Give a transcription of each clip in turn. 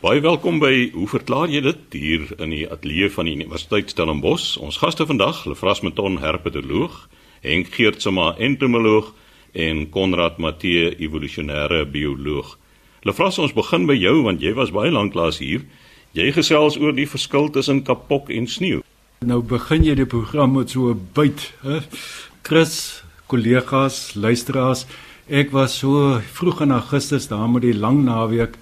Baie welkom by Hoe verklaar jy dit hier in die ateljee van die Universiteit Stellenbosch. Ons gaste vandag, Lefras Meton, herpetoloog, Henk Geertsma, entomoloog en Konrad Matthee, evolusionêre bioloog. Lefras, ons begin by jou want jy was baie lank laas hier. Jy gesels oor die verskil tussen kapok en sneeu. Nou begin jy die program met so 'n byt, hè? Chris, kollegas, luisteraars, ek was so vroeg in Augustus daar met die lang naweek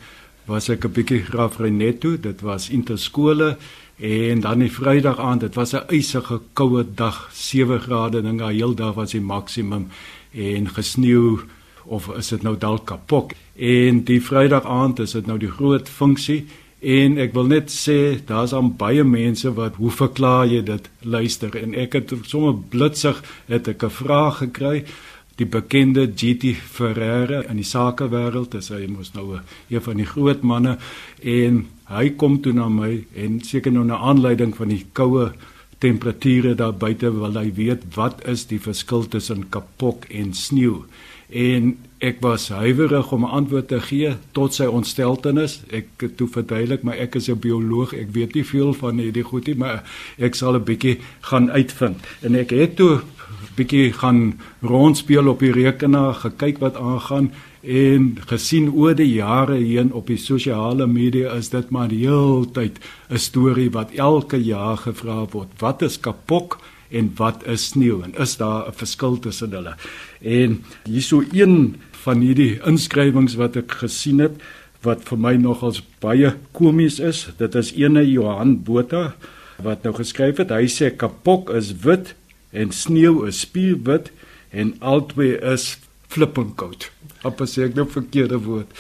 was ek 'n bietjie Graafrenet toe. Dit was interskole en dan die Vrydag aand, dit was 'n ysige koue dag, 7 grade dinge, heeldag was die maksimum en gesneeu of is dit nou dalk kapok. En die Vrydag aand is dit nou die groot funksie en ek wil net sê daar's aan baie mense wat hoe verklaar jy dit luister en ek het sommer blitsig het ek 'n vraag gekry die bekende GT Ferreira in die sakewêreld is hy mos nou een van die groot manne en hy kom toe na my en seker nou na aanleiding van die koue temperature daar buite wil hy weet wat is die verskil tussen kapok en sneeu en ek was huiwerig om 'n antwoord te gee tot sy ontsteltenis. Ek toe verduidelik maar ek is 'n bioloog ek weet nie veel van hierdie goedie maar ek sal 'n bietjie gaan uitvind. En ek het toe bietjie gaan rondspeel op die rekenaar, gekyk wat aangaan en gesien oor die jare heen op die sosiale media is dit maar heeltyd 'n storie wat elke jaar gevra word. Wat is kapok en wat is sneeu en is daar 'n verskil tussen hulle? En hierso een van hierdie inskrywings wat ek gesien het wat vir my nogals baie komies is. Dit is ene Johan Botha wat nou geskryf het. Hy sê kapok is wit en sneeu is spierwit en albei is flippenkoud. Op as ek nou verkeerde woord.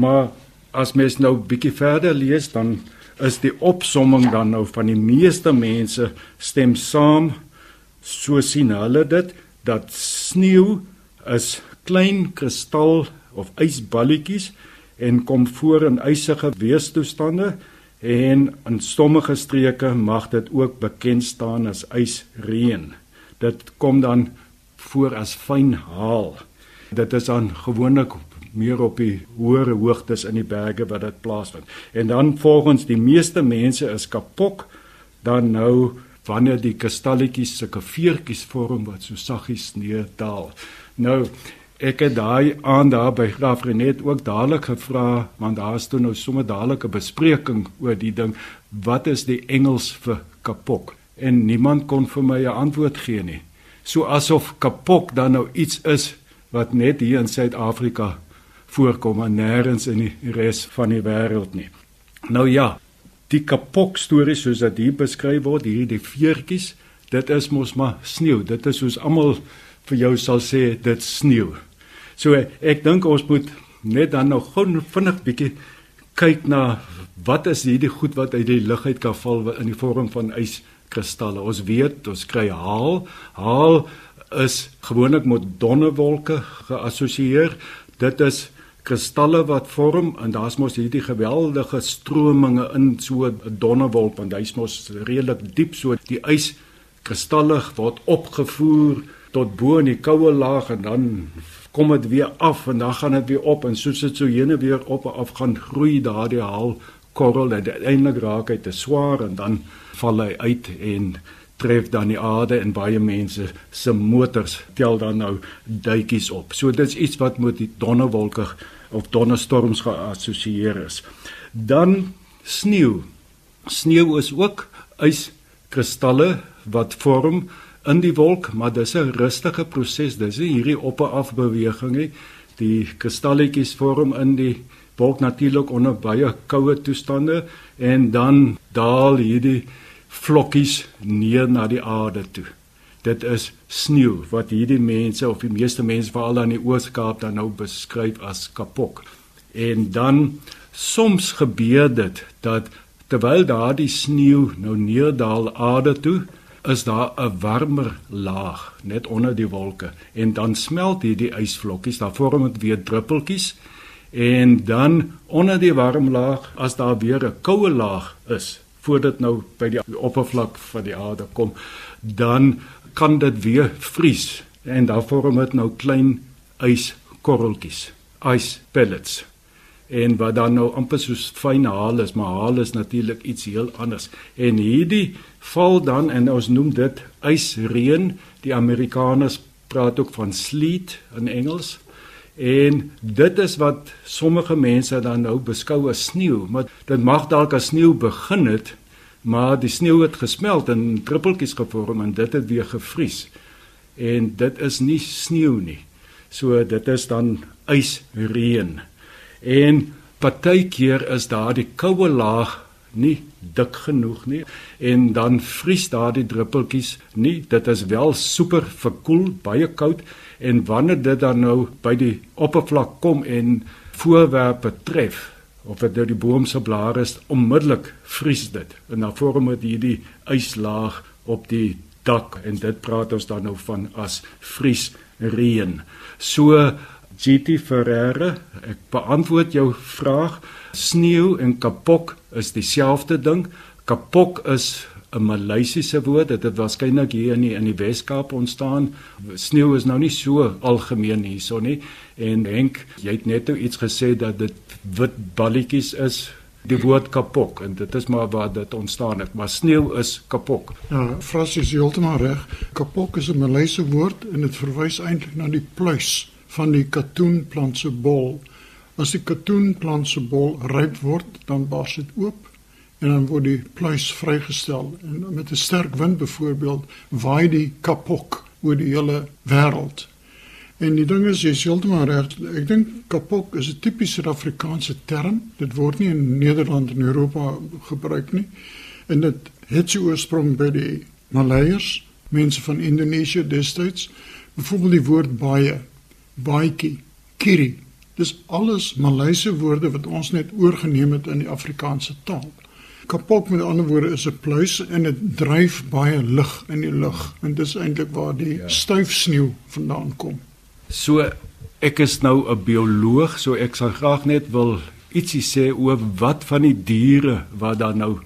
Maar as mens nou bietjie verder lees dan is die opsomming dan nou van die meeste mense stem saam so sien hulle dit dat sneeu is klein kristal of ysballetjies en kom voor in ysige weerstoestande en in sommige streke mag dit ook bekend staan as ysreën. Dit kom dan voor as fyn haal. Dit is dan gewoonlik meer op die hoër hoogtes in die berge wat dit plaasvind. En dan volgens die meeste mense is kapok dan nou wanneer die kristalletjies sulke veertjies vorm wat so saggies neerdaal. Nou Ek het daai aan daar by Graaf Renet ook dadelik gevra want daar's toe nou sommer dadelik 'n bespreking oor die ding wat is die Engels vir kapok en niemand kon vir my 'n antwoord gee nie. So asof kapok dan nou iets is wat net hier in Suid-Afrika voorkom en nêrens in die res van die wêreld nie. Nou ja, die kapok stories soos dit hier beskryf word, hierdie veertjies, dit is mos maar sneeu. Dit is soos almal vir jou sal sê dit sneeu. So ek dink ons moet net dan nou gou vinnig bietjie kyk na wat is hierdie goed wat uit die lug uit kan val in die vorm van yskristalle. Ons weet ons kry haal. Haal is gewoonlik met donnewolke geassosieer. Dit is kristalle wat vorm en daar's mos hierdie geweldige strominge in so 'n donnewolk want hy's mos redelik diep so die yskristalle word opgevoer tot bo in die koue laag en dan kom dit weer af en dan gaan dit weer op en soos dit so heen en weer op en af gaan groei daardie haal korrel en uiteindelik raak hy te swaar en dan val hy uit en tref dan die aarde en baie mense se motors tel dan nou duitjies op. So dit's iets wat met die donnewolke of donderstorms geassosieer is. Dan sneeu. Sneeu is ook yskristalle wat vorm in die wolk, maar dis 'n rustige proses. Dis nie hierdie op en af beweging nie. Die kristalletjies vorm in die wolk natuurlik onder baie koue toestande en dan daal hierdie vlokkies neer na die aarde toe. Dit is sneeu wat hierdie mense of die meeste mense veral aan die Oos-Kaap dan nou beskryf as kapok. En dan soms gebeur dit dat terwyl daardie sneeu nou neerdaal aarde toe, is daar 'n warmer laag net onder die wolke en dan smelt hierdie ysvlokkies, daar vorm dit weer druppeltjies. En dan onder die warm laag as daar weer 'n koue laag is voordat nou by die oppervlak van die aarde kom, dan kan dit weer vries. En dan vorm dit nou klein yskorreltjies, ice pellets. En wat dan nou amper soos fyn haal is, maar haal is natuurlik iets heel anders. En hierdie val dan en ons noem dit ysreën. Die Amerikaners praat ook van sleet in Engels. En dit is wat sommige mense dan nou beskou as sneeu, maar dit mag dalk as sneeu begin het, maar die sneeu het gesmelt en druppeltjies gevorm en dit het weer gevries. En dit is nie sneeu nie. So dit is dan ysreën. En partykeer is daardie koue laag nie dik genoeg nie en dan vries daardie druppeltjies nie. Dit is wel super verkoel, baie koud en wanneer dit dan nou by die oppervlak kom en voorwerpe tref of dit deur die boom se blare is, onmiddellik vries dit en dan vorm dit hierdie yslaag op die dak en dit praat ons dan nou van as vriesreën. So GT Ferreira, ek beantwoord jou vraag. Sneeu en kapok is dieselfde ding. Kapok is 'n Maleisiese woord. Dit het waarskynlik hier in die, in die Wes-Kaap ontstaan. Sneeu is nou nie so algemeen hierso nie. En Henk, jy het net nou iets gesê dat dit wit balletjies is. Die woord kapok en dit is maar waar dit ontstaan het, maar sneeu is kapok. Ja, Frans is heeltemal reg. Kapok is 'n Maleisiese woord en dit verwys eintlik na die pluis van die katoenplant se bol. As die katoenplant se bol ryp word, dan bars dit oop en dan word die pluis vrygestel en met 'n sterk wind byvoorbeeld waai die kapok oor die hele wêreld. En die ding is jy heeltemal reg. Ek dink kapok is 'n tipiese Afrikaanse term. Dit word nie in Nederland en Europa gebruik nie. En dit het sy oorsprong by die Maleiers, mense van Indonesië destyds. Byvoorbeeld die woord baie baadjie, kiri. Dis alles Maleise woorde wat ons net oorgeneem het in die Afrikaanse taal. Kapok met ander woorde is 'n pluis en dit dryf baie lug in die lug en dis eintlik waar die ja. styf sneeu vandaan kom. So ek is nou 'n bioloog, so ek sal graag net wil ietsie sê oor wat van die diere wat dan nou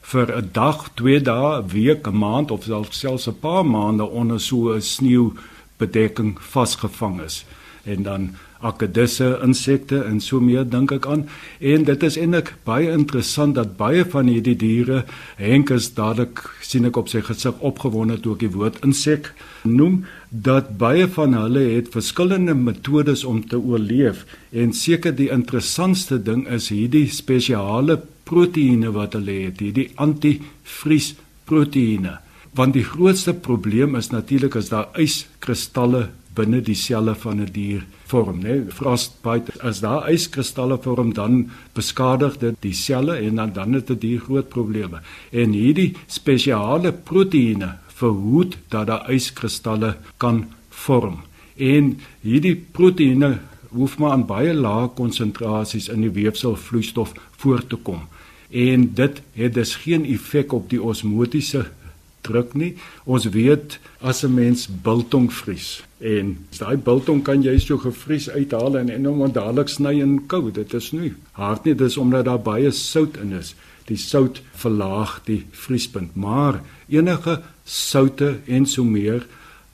vir 'n dag, 2 dae, 'n week, 'n maand of selfs 'n paar maande onder so 'n sneeu bedekking vasgevang is. En dan akedisse insekte en so meer dink ek aan. En dit is eintlik baie interessant dat baie van hierdie diere Henk is dadelik sien ek op sy gesig opgewonde toe ek die woord insek noem dat baie van hulle het verskillende metodes om te oorleef. En seker die interessantste ding is hierdie spesiale proteïene wat hulle het hierdie antivries proteïene want die grootste probleem is natuurlik as daar yskristalle binne die selle van 'n die dier vorm, né? Frostbite as daar yskristalle vorm dan beskadig dit die selle en dan dan het dit die groot probleme. En hierdie spesiale proteïene verhoed dat daar yskristalle kan vorm. En hierdie proteïene hoef maar aan baie lae konsentrasies in die weefselvloeistof voor te kom. En dit het dus geen effek op die osmotiese druk nie. Ons weet as 'n mens biltong vries en daai biltong kan jy so gevries uithaal en en hom dadelik sny en kou. Dit is nie hard nie, dis omdat daar baie sout in is. Die sout verlaag die vriespunt, maar enige soutte en so meer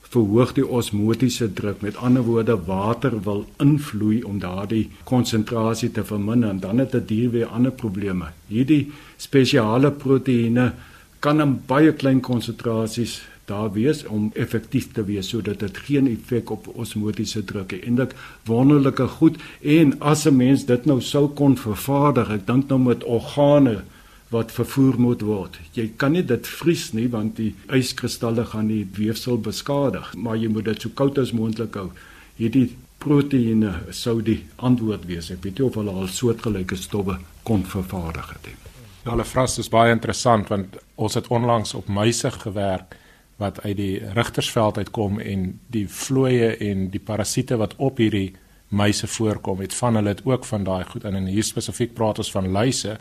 verhoog die osmotiese druk. Met ander woorde, water wil invloei om daardie konsentrasie te verminder en dan het 'n dier weer ander probleme. Hierdie spesiale proteïene kan in baie klein konsentrasies daar wees om effektief te wees sodat dit geen effek op osmotiese druk het. Eindelik wonderlike goed en as 'n mens dit nou sou kon vervaardig, ek dink nou met organe wat vervoer moet word. Jy kan nie dit vries nie want die yskristalle gaan die weefsel beskadig, maar jy moet dit so koud as moontlik hou. Hierdie proteïene sou die antwoord wees. Ek weet nie of hulle al soortgelyke stowwe kon vervaardig het nie. Ja, hulle vras is baie interessant want ons het onlangs op muise gewerk wat uit die rigtersveld uitkom en die vlooie en die parasiete wat op hierdie muise voorkom, het van hulle het ook van daai goed in en hier spesifiek praat ons van luise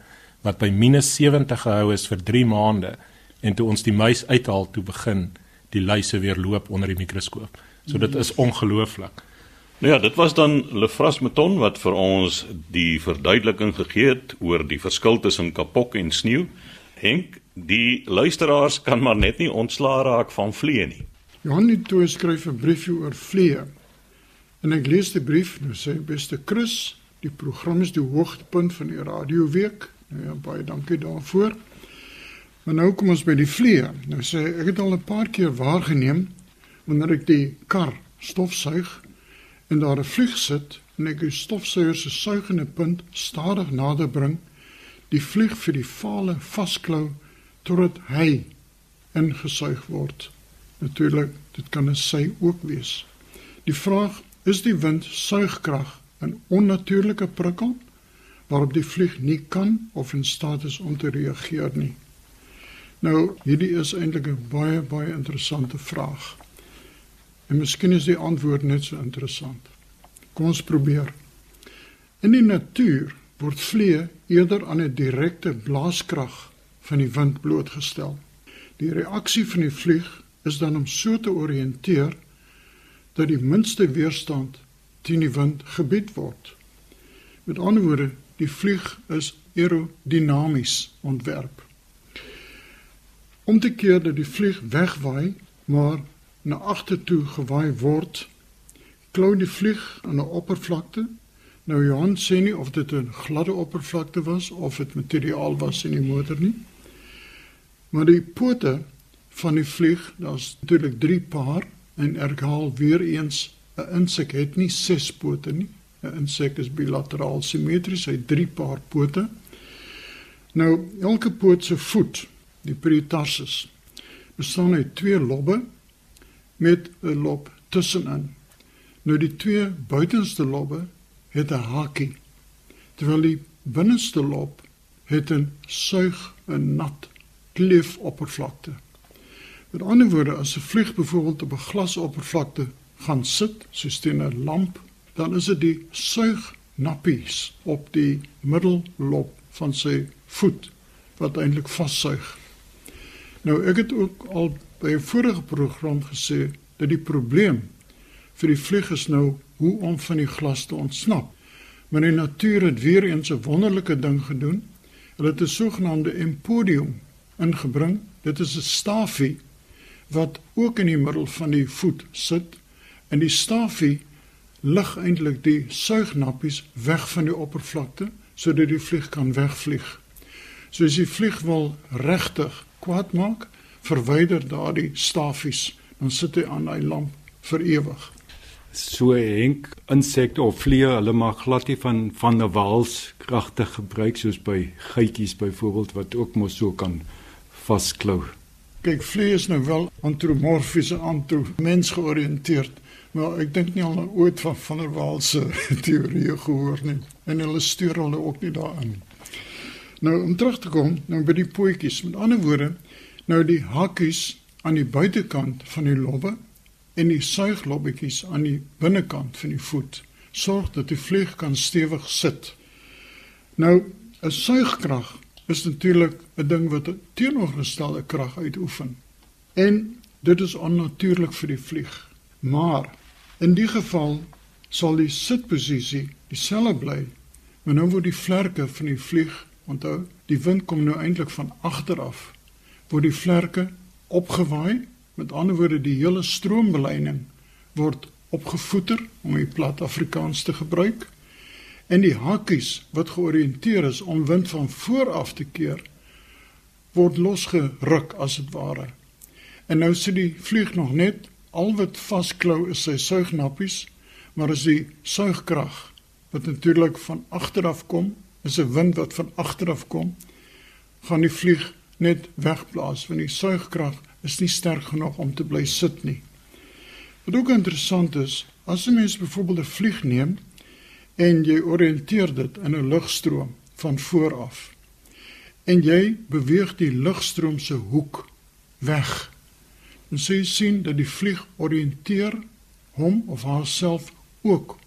wat by -70 gehou is vir 3 maande en toe ons die muis uithaal toe begin die luise weer loop onder die mikroskoop. So dit is ongelooflik. Nou ja, dit was dan Lefras Meton wat vir ons die verduideliking gegee het oor die verskil tussen kapok en sneeu. Henk, die luisteraars kan maar net nie ontslaa raak van vliee nie. Johan het skryf 'n briefie oor vliee. En ek lees die brief, nou sê beste Chris, Die program is die hoogtepunt van die radioweek. Nou ja, baie dankie daarvoor. Maar nou kom ons by die vliee. Nou sê ek het al 'n paar keer waargeneem wanneer ek die kar stofsuig en daar 'n vlieg sit en ek die stofsuier se suigende punt stadig nader bring, die vlieg vir die vale vasklou totdat hy ingesuig word. Natuurlik, dit kan 'n sy ook wees. Die vraag is die wind suigkrag 'n onnatuurlike prikkel waarop die vlieg nie kan of in staat is om te reageer nie. Nou, hierdie is eintlik 'n baie baie interessante vraag. En miskien is die antwoord net so interessant. Kom ons probeer. In die natuur word vliee eerder aan 'n direkte blaaskrag van die wind blootgestel. Die reaksie van die vlieg is dan om so te oriënteer dat die minste weerstand teen die wind gebied word. Met ander woorde, die vlieg is aerodinamies ontwerp. Om te keer dat die vlieg wegwaai, maar na agtertoe gewaai word, klou die vlieg aan 'n oppervlakte. Nou Johan sê nie of dit 'n gladde oppervlakte was of dit materiaal was in die motor nie. Maar die pote van die vlieg, daar's natuurlik 3 paar en erhaal weer eens 'n insek het nie 6 pote nie. 'n Insek is bilateraal simmetries, hy het 3 paar pote. Nou elke poot se voet, die peritarsus, bestaan uit twee lobbe met 'n lob tussenin. Nou die twee buitenste lobbe het 'n hakie, terwyl die binneste lob het 'n suig 'n nat kleefoppervlakte. Met ander woorde, as 'n vlieg byvoorbeeld op 'n glasoppervlakte gaan sit, soos teen 'n lamp, dan is dit die suignappies op die middellob van sy voet wat eintlik vassuig. Nou ek het ook al by 'n vorige program gesê dat die probleem vir die vlieg is nou hoe om van die glas te ontsnap. Maar die natuur het weer eens 'n wonderlike ding gedoen. Hulle het 'n sogenaamde empodium ingebring. Dit is 'n stafie wat ook in die middel van die voet sit en die stafie lig eintlik die suignappies weg van die oppervlakte sodat die vlieg kan wegvlieg. So as die vlieg wil regtig kwaad maak, verwyder daardie stafies, dan sit hy aan hy lamp vir ewig. So henk insekte of vliee, hulle mag glad nie van van 'n waals kragtig gebruik soos by geitjies byvoorbeeld wat ook mos so kan vasklou. Kyk, vliee is nou wel antromorfies en anto mens georiënteerd, maar ek dink nie al ooit van van der Waal se teorie gehoor nie en hulle stuur hulle ook nie daarin. Nou om terug te kom, nou by die pootjies, met ander woorde, nou die hakkies aan die buitekant van die lobbe en die suiglobbetjies aan die binnekant van die voet sorg dat die vlieg kan stewig sit. Nou 'n suigkrag is natuurlik 'n ding wat 'n teenoorgestelde krag uitoefen. En dit is onnatuurlik vir die vlieg. Maar in die geval sal die sitposisie dieselfde bly. Maar nou word die vlerke van die vlieg, onthou, die wind kom nou eintlik van agter af, word die vlerke opgewaai, met ander woorde die hele stroombeleining word opgevoeter om die plat Afrikaans te gebruik en die hakkies wat georiënteer is om wind van voor af te keer word losgeruk as dit ware. En nou sit die vlieg nog net al wat vasklou is sy suignappies, maar as die suigkrag wat natuurlik van agter af kom, is 'n wind wat van agter af kom, gaan die vlieg net wegblaas want die suigkrag is nie sterk genoeg om te bly sit nie. Wat ook interessant is, as 'n mens byvoorbeeld 'n vlieg neem en jy oriënteer dit in 'n lugstroom van voor af. En jy beweeg die lugstroom se hoek weg. En so jy sien dat die vlieg oriënteer hom of haarself ook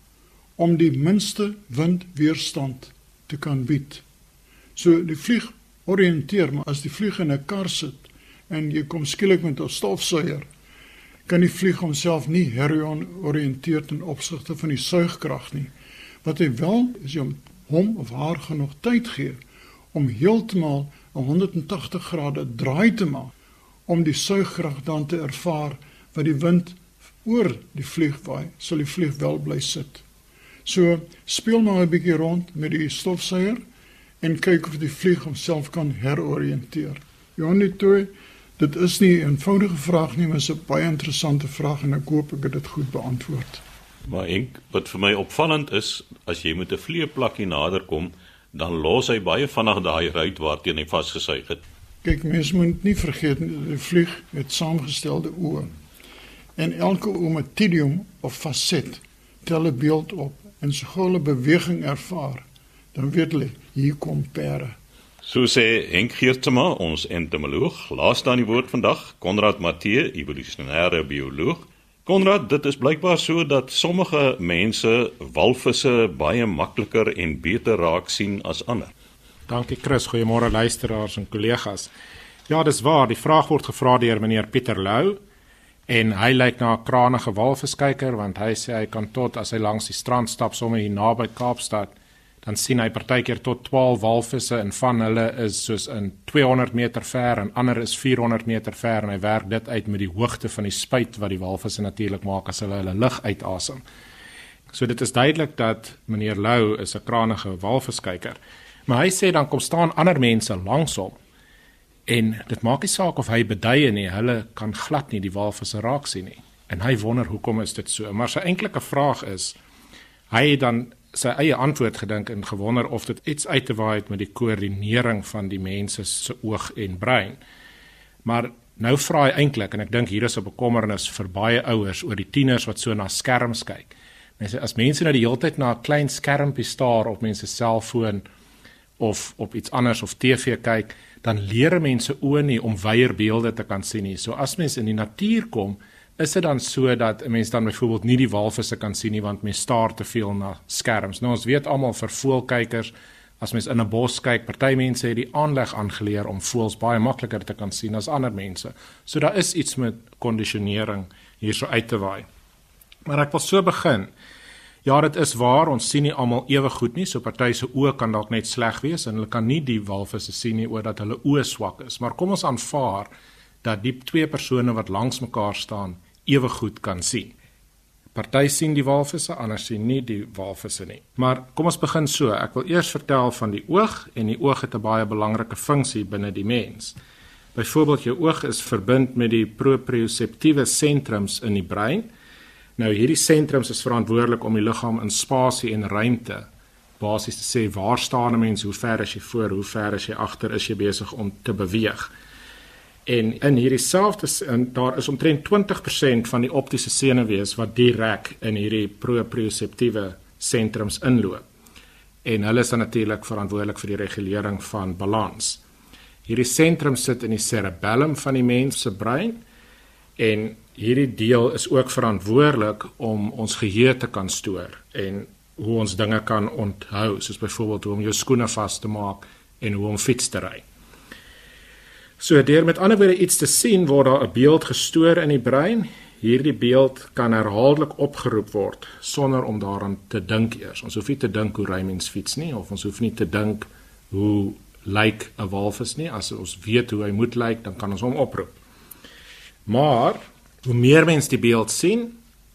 om die minste windweerstand te kan bied. So die vlieg oriënteer, maar as die vlieg in 'n kar sit en jy kom skielik met 'n stofsuier, kan die vlieg homself nie heroriënteer ten opsigte van die suigkrag nie. Wat hy wel is om hom of haar genoeg tyd gee om heeltemal 'n 180 grade draai te maak om die suigkrag dan te ervaar wat die wind oor die vlieg waai, sal die vlieg wel bly sit. So speel maar 'n bietjie rond met die stofsuier en kyk of die vlieg homself kan heroriënteer. Johnny toe, dit is nie 'n eenvoudige vraag nie, maar 'n baie interessante vraag en ek hoop ek het dit goed beantwoord. Maar ek wat vir my opvallend is, as jy met 'n vleeplakkie naderkom, dan los hy baie vinnig daai ruit waarteen hy vasgesuig het. Kyk, mens moet nie vergeet die vlieg het saamgestelde oë. En elke oomatidium of faset tel 'n beeld op en so gou hulle beweging ervaar, dan weet hulle hier kom pere. So sê Henk Geertsma, ons entomoloog, laaste aan die woord vandag, Konrad Matthee, evolusionêre bioloog. Konrad, dit is blykbaar so dat sommige mense walvisse baie makliker en beter raak sien as ander. Dankie Chris, goeiemôre luisteraars en kollegas. Ja, dis waar, die vraag word gevra deur meneer Pieter Lou en hy lyk na 'n kranige walviskyker want hy sê hy kan tot as hy langs die strand stap sommer hier naby Kaapstad dan sien hy partykeer tot 12 walvisse en van hulle is soos in 200 meter ver en ander is 400 meter ver en hy werk dit uit met die hoogte van die spuit wat die walvisse natuurlik maak as hulle hulle lug uitasem. So dit is duidelik dat meneer Lou is 'n kranige walviskyker. Maar hy sê dan kom staan ander mense langs hom En dit maak nie saak of hy beduie nie, hulle kan glad nie die walvisse raak sien nie. En hy wonder hoekom is dit so? Maar sy enkelike vraag is hy het dan sy eie antwoord gedink en gewonder of dit iets uit te waai het met die koördinering van die mense se oog en brein. Maar nou vra hy eintlik en ek dink hier is 'n bekommernis vir baie ouers oor die tieners wat so na skerms kyk. Mense as mense nou die hele tyd na 'n klein skermpie staar op mense selfoon of op iets anders of TV kyk, dan leer mense oë nie om wyeer beelde te kan sien nie. So as mens in die natuur kom, is dit dan so dat 'n mens dan byvoorbeeld nie die walvisse kan sien nie want mens staar te veel na skerms. Nou ons weet almal vir voelkykers As mens in 'n bos kyk, party mense het die aanleg aangeleer om voëls baie makliker te kan sien as ander mense. So daar is iets met kondisionering hierso uit te waai. Maar ek wil so begin. Ja, dit is waar, ons sien nie almal ewe goed nie. So party se oë kan dalk net sleg wees en hulle kan nie die walvisse sien nie oor dat hulle oë swak is. Maar kom ons aanvaar dat die twee persone wat langs mekaar staan ewe goed kan sien. Party sien die walvisse, ander sien nie die walvisse nie. Maar kom ons begin so. Ek wil eers vertel van die oog en die oog het 'n baie belangrike funksie binne die mens. Byvoorbeeld jou oog is verbind met die proprioseptiewe sentrums in die brein Nou hierdie sentrums is verantwoordelik om die liggaam in spasie en ruimte basies te sê waar staan 'n mens, hoe ver is jy voor, hoe ver is jy agter, is jy besig om te beweeg. En in hierdie selfde en daar is omtrent 20% van die optiese senuwees wat direk in hierdie proprioseptiewe sentrums inloop. En hulle is dan natuurlik verantwoordelik vir die regulering van balans. Hierdie sentrum sit in die cerebellum van die mens se brein en hierdie deel is ook verantwoordelik om ons geheue te kan stoor en hoe ons dinge kan onthou, soos byvoorbeeld hoe om jou skoene vas te maak en hoe om fiets te ry. So deur met ander woorde iets te sien word daar 'n beeld gestoor in die brein. Hierdie beeld kan herhaaldelik opgeroep word sonder om daaraan te dink eers. Ons hoef nie te dink hoe ry mens fiets nie of ons hoef nie te dink hoe lyk 'n walvis nie. As ons weet hoe hy moet lyk, dan kan ons hom oproep. Maar Hoe meer mens die beeld sien,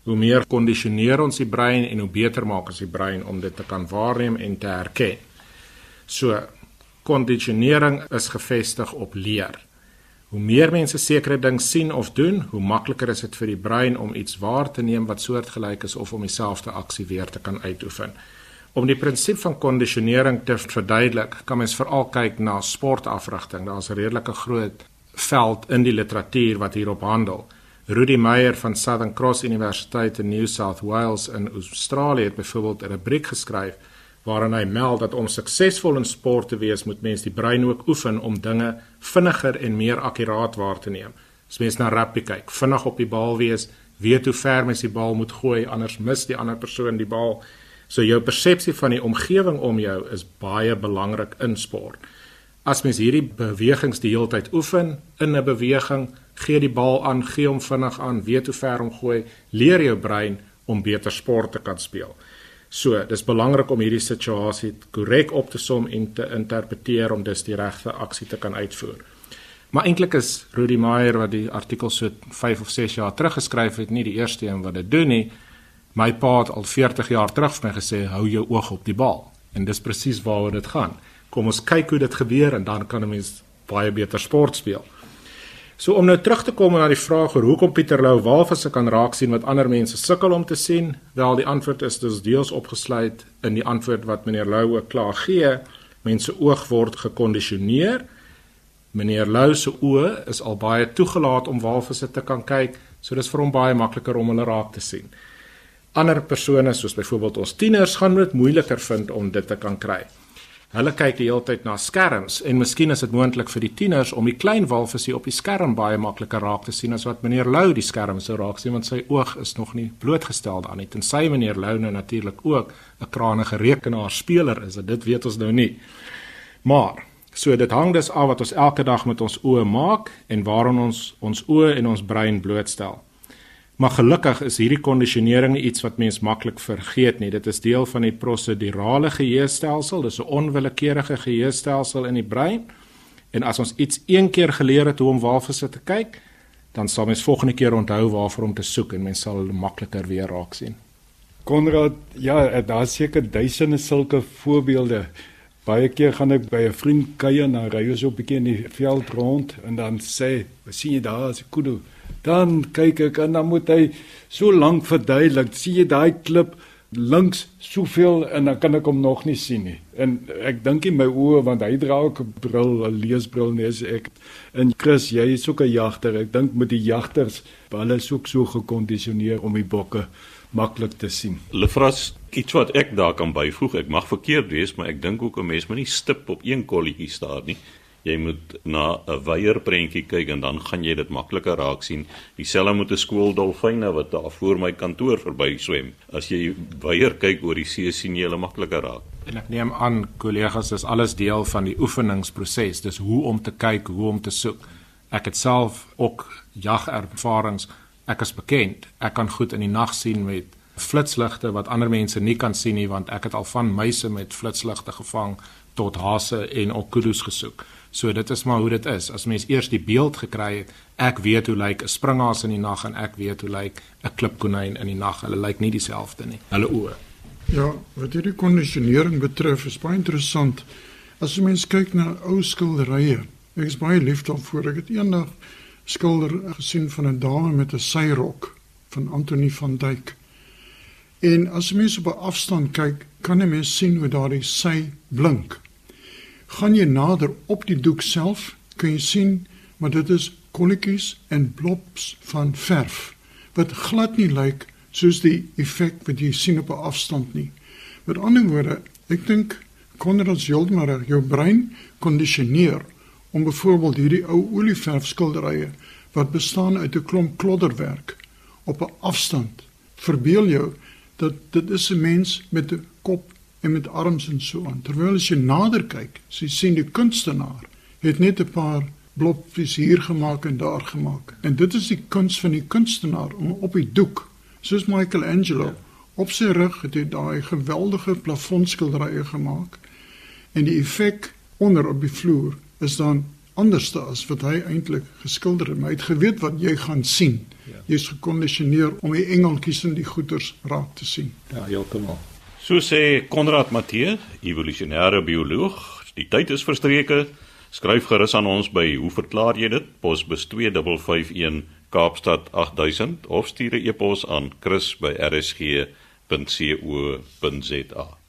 hoe meer kondisioneer ons die brein en hoe beter maak ons die brein om dit te kan waarneem en te herken. So kondisionering is gefestig op leer. Hoe meer mense sekere ding sien of doen, hoe makliker is dit vir die brein om iets waar te neem wat soortgelyk is of om dieselfde aksie weer te kan uitoefen. Om die prinsip van kondisionering te verduidelik, kan mens veral kyk na sportafrigting. Daar's 'n redelike groot veld in die literatuur wat hierop handel. Rudy Meyer van Southern Cross Universiteit in New South Wales in Australië het byvoorbeeld 'n rubriek geskryf waarin hy meld dat om suksesvol in sport te wees, moet mens die brein ook oefen om dinge vinniger en meer akkuraat waar te neem. As mens na rugby kyk, vinnig op die bal wees, weet hoe ver mens die bal moet gooi, anders mis die ander persoon die bal. So jou persepsie van die omgewing om jou is baie belangrik in sport. As mens hierdie bewegings die hele tyd oefen in 'n beweging, gee die bal aan, gee hom vinnig aan, weet hoe ver om gooi, leer jou brein om beter sport te kan speel. So, dis belangrik om hierdie situasie korrek op te som en te interpreteer om dus die regte aksie te kan uitvoer. Maar eintlik is Rudy Meyer wat die artikel so 5 of 6 jaar terug geskryf het, nie die eerste een wat dit doen nie. My pa het al 40 jaar terug vir my gesê hou jou oog op die bal en dis presies waaroor dit gaan. Kom ons kyk hoe dit gebeur en dan kan 'n mens baie beter sport speel. So om nou terug te kom na die vraag oor hoekom Pieter Lou walvisse kan raak sien wat ander mense sukkel om te sien, wel die antwoord is dus deels opgesluit in die antwoord wat meneer Lou ook klaar gee. Mense oog word gekondisioneer. Meneer Lou se oë is al baie toegelaat om walvisse te kan kyk, so dis vir hom baie makliker om hulle raak te sien ander persone soos byvoorbeeld ons tieners gaan dit moeiliker vind om dit te kan kry. Hulle kyk die hele tyd na skerms en miskien is dit moontlik vir die tieners om die klein walvisie op die skerm baie makliker raak te sien as wat meneer Lou die skerm sou raak sien want sy oog is nog nie blootgestel daarin en sy meneer Lou nou natuurlik ook 'n kranige rekenaarspeler is. Dit weet ons nou nie. Maar so dit hang dus af wat ons elke dag met ons oë maak en waaraan ons ons oë en ons brein blootstel. Maar gelukkig is hierdie kondisionering iets wat mens maklik vergeet nie. Dit is deel van die prosedurale geheuestelsel. Dis 'n onwillekeurige geheuestelsel in die brein. En as ons iets een keer geleer het hoe om walvisse te kyk, dan sal mens volgende keer onthou waarvoor om te soek en mens sal makliker weer raak sien. Konrad, ja, daar's seker duisende sulke voorbeelde. Baie keer gaan ek by 'n vriend kuier na ons so 'n bietjie in die veld rond en dan sê, "Sien jy daar, as 'n kudu?" Dan kyk ek en dan moet hy so lank verduidelik. Sien jy daai klip links soveel en dan kan ek hom nog nie sien nie. En ek dink in my oë want hy dra ook 'n bril, 'n leesbril nes ek. En Chris, jy is ook 'n jagter. Ek dink met die jagters, hulle is ook so gekondisioneer om die bokke maklik te sien. Lefras, iets wat ek daar kan byvoeg, ek mag verkeerd wees, maar ek dink ook 'n mens moet nie stip op een kolletjie staan nie jy moet na 'n weier prentjie kyk en dan gaan jy dit makliker raak sien. Dieselfde met 'n skooldolfyne wat daar voor my kantoor verby swem. As jy weier kyk oor die see sien jy hulle makliker raak. En ek neem aan kollegas dis alles deel van die oefeningsproses. Dis hoe om te kyk, hoe om te soek. Ek het self ook jagervarings. Ek is bekend. Ek kan goed in die nag sien met flitsligte wat ander mense nie kan sien nie want ek het al van muise met flitsligte gevang tot hase en okudus gesoek. So dit is maar hoe dit is. As mens eers die beeld gekry het, ek weet hoe lyk 'n springhaas in die nag en ek weet hoe lyk 'n klipkonyn in die nag. Hulle lyk nie dieselfde nie. Hulle oë. Ja, wat hierdie kondisionering betref, is baie interessant. As 'n mens kyk na ou skilderye, ek is baie lief daarvoor. Ek het eendag skilder gesien van 'n dame met 'n syrok van Antonie van Dyk. En as jy mens op 'n afstand kyk, kan jy mens sien hoe daardie sy blink gaan jy nader op die doek self, kan jy sien maar dit is kolletjies en blobs van verf wat glad nie lyk soos die effek wat jy sien op 'n afstand nie. Met ander woorde, ek dink Konrad Joldmarer jou brein kondisioneer om byvoorbeeld hierdie ou olieverf skilderye wat bestaan uit 'n klomp klodderwerk op 'n afstand verbeel jou dat dit is 'n mens met 'n kop en met arms en so aan. Terwyl as jy nader kyk, jy sien die kunstenaar het net 'n paar bloppies hier gemaak en daar gemaak. En dit is die kuns van die kunstenaar om op die doek, soos Michelangelo, ja. op sy rug het hy daai geweldige plafondskilderye gemaak. En die effek onder op die vloer is dan anderste as wat hy eintlik geskilder het. Hy het geweet wat jy gaan sien. Ja. Jy's gekondisioneer om die engeltjies en die goeters raak te sien. Ja, heeltemal. So sê Konrad Matthee, evolusionêre bioloog, die tyd is verstreke. Skryf gerus aan ons by hoe verklaar jy dit? Posbus 2551 Kaapstad 8000 of stuur 'n e-pos aan chris@rsg.co.za.